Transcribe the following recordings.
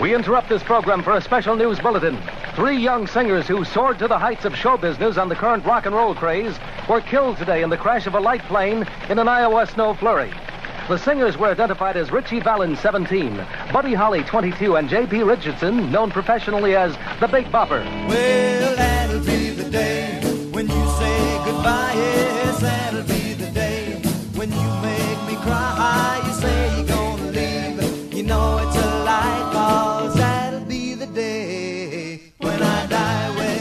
We interrupt this program for a special news bulletin. Three young singers who soared to the heights of show business on the current rock and roll craze were killed today in the crash of a light plane in an Iowa snow flurry. The singers were identified as Richie Valens, 17, Buddy Holly, 22, and J.P. Richardson, known professionally as the Big Bopper. Well, that'll be the day when you say goodbye. Yes, that'll be the day when you make me cry.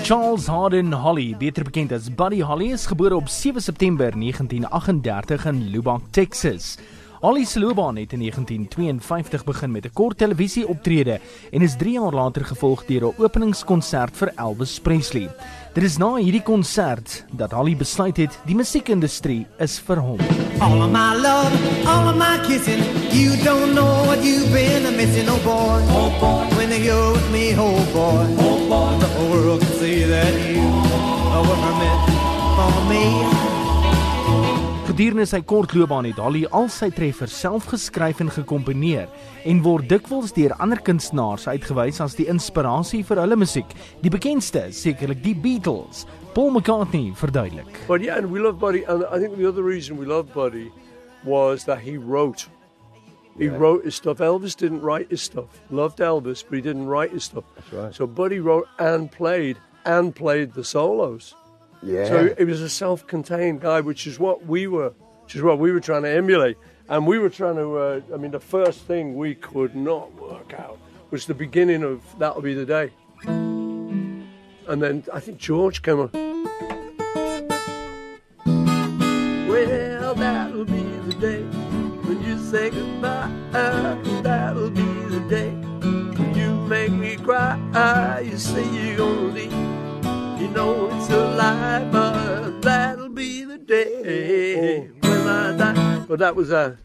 Charles Harden Holly, beter bekend as Buddy Holly, is gebore op 7 September 1938 in Lubbock, Texas. Holly se loopbaan het in 1952 begin met 'n kort televisieoptrede en is 3 jaar later gevolg deur 'n openingskonsert vir Elvis Presley. Dit is na hierdie konsert dat Holly besluit het die musiekindustrie is vir hom. all of my love, all of my kissing. You don't know what you've been missing, oh boy. Oh boy. When you're with me, oh boy. Oh boy. Gedurende sy kort loopbaan het Holly al sy treffers self geskryf en gekomponeer en word dikwels deur ander kunstenaars uitgewys as die inspirasie vir hulle musiek. Die bekendste is sekerlik die Beatles. Paul McCartney verduidelik. But yeah, and we love Buddy, and I think the other reason we love Buddy was that he wrote. He wrote his stuff. Elvis didn't write his stuff. Loved Elvis, but he didn't write his stuff. That's right. So Buddy wrote and played and played the solos. Yeah. So it was a self-contained guy, which is what we were, which is what we were trying to emulate. And we were trying to. Uh, I mean, the first thing we could not work out was the beginning of "That'll Be the Day," and then I think George came on. Well, that'll be the day when you say goodbye. That'll be the day when you make me cry. You say you're the day when I die. But that was a.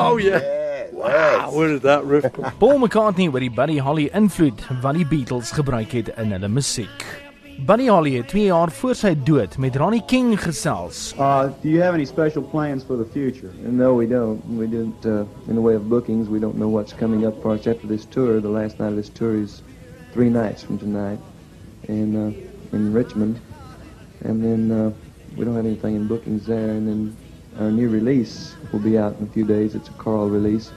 Oh yeah! Wow, where did that riff come? Paul McCartney oor die Buddy Holly invloed wat die Beatles gebruik het in hulle musiek. Buddy Holly het 2 jaar voor sy dood met Ronnie King gesels. Uh, do you have any special plans for the future? No, we don't. We didn't, uh, in the way of bookings, we don't know what's coming up for us after this tour. The last night of this tour is three nights from tonight in, uh, in Richmond. And then uh, we don't have anything in bookings there. And then our new release will be out in a few days. It's a Carl release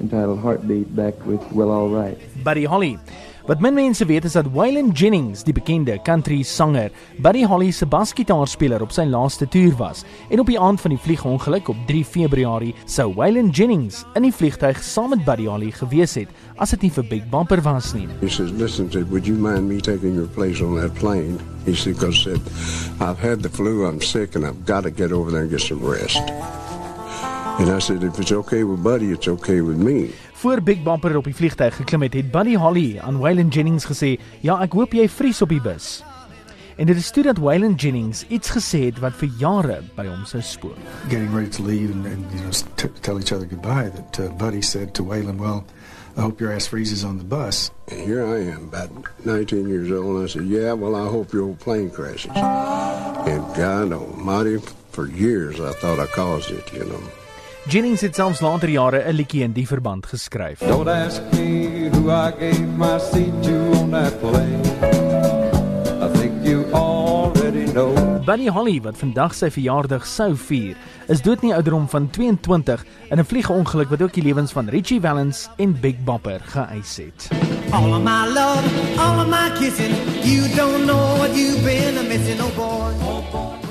entitled Heartbeat Back with Well All Right. Buddy Holly. Wat min mense weet is dat Waylon Jennings, die bekende country sanger, Buddy Holly se basgitaarspeler op sy laaste toer was. En op die aand van die vliegongeluk op 3 Februarie sou Waylon Jennings in die vliegtuig saam met Buddy Holly gewees het as dit nie vir Big Bumper was nie. He says, listen, said, would you mind me taking your place on that plane? He said, because I've had the flu, I'm sick, and I've got to get over there and get some rest. And I said, if it's okay with Buddy, it's okay with me. Voor Big Bumper op die vliegtuig geklim het, het Buddy Holly aan Waylon Jennings gesê: "Ja, ek hoop jy vries op die bus." En dit is toe dat Waylon Jennings iets gesê het wat vir jare by hom sou spoor. getting ready to leave and, and you know tell each other goodbye that uh, Buddy said to Waylon, "Well, I hope your ass freezes on the bus." And here I am, about 19 years old, and I said, yeah, well, I hope your plane crashes. And God almighty, for years I thought I caused it, you know. Jennings het selfs later jare 'n liedjie in die verband geskryf. Don't ask me who I gave my seat to on that plane. I think you already know. Buddy Holly wat vandag sy verjaardag sou vier, is dood in die ouderdom van 22 in 'n vliegongeluk wat ook die lewens van Richie Valens en Big Bopper geëis het. All of my love, all of my kissing. You don't know what you've been missing, oh boy. Oh boy.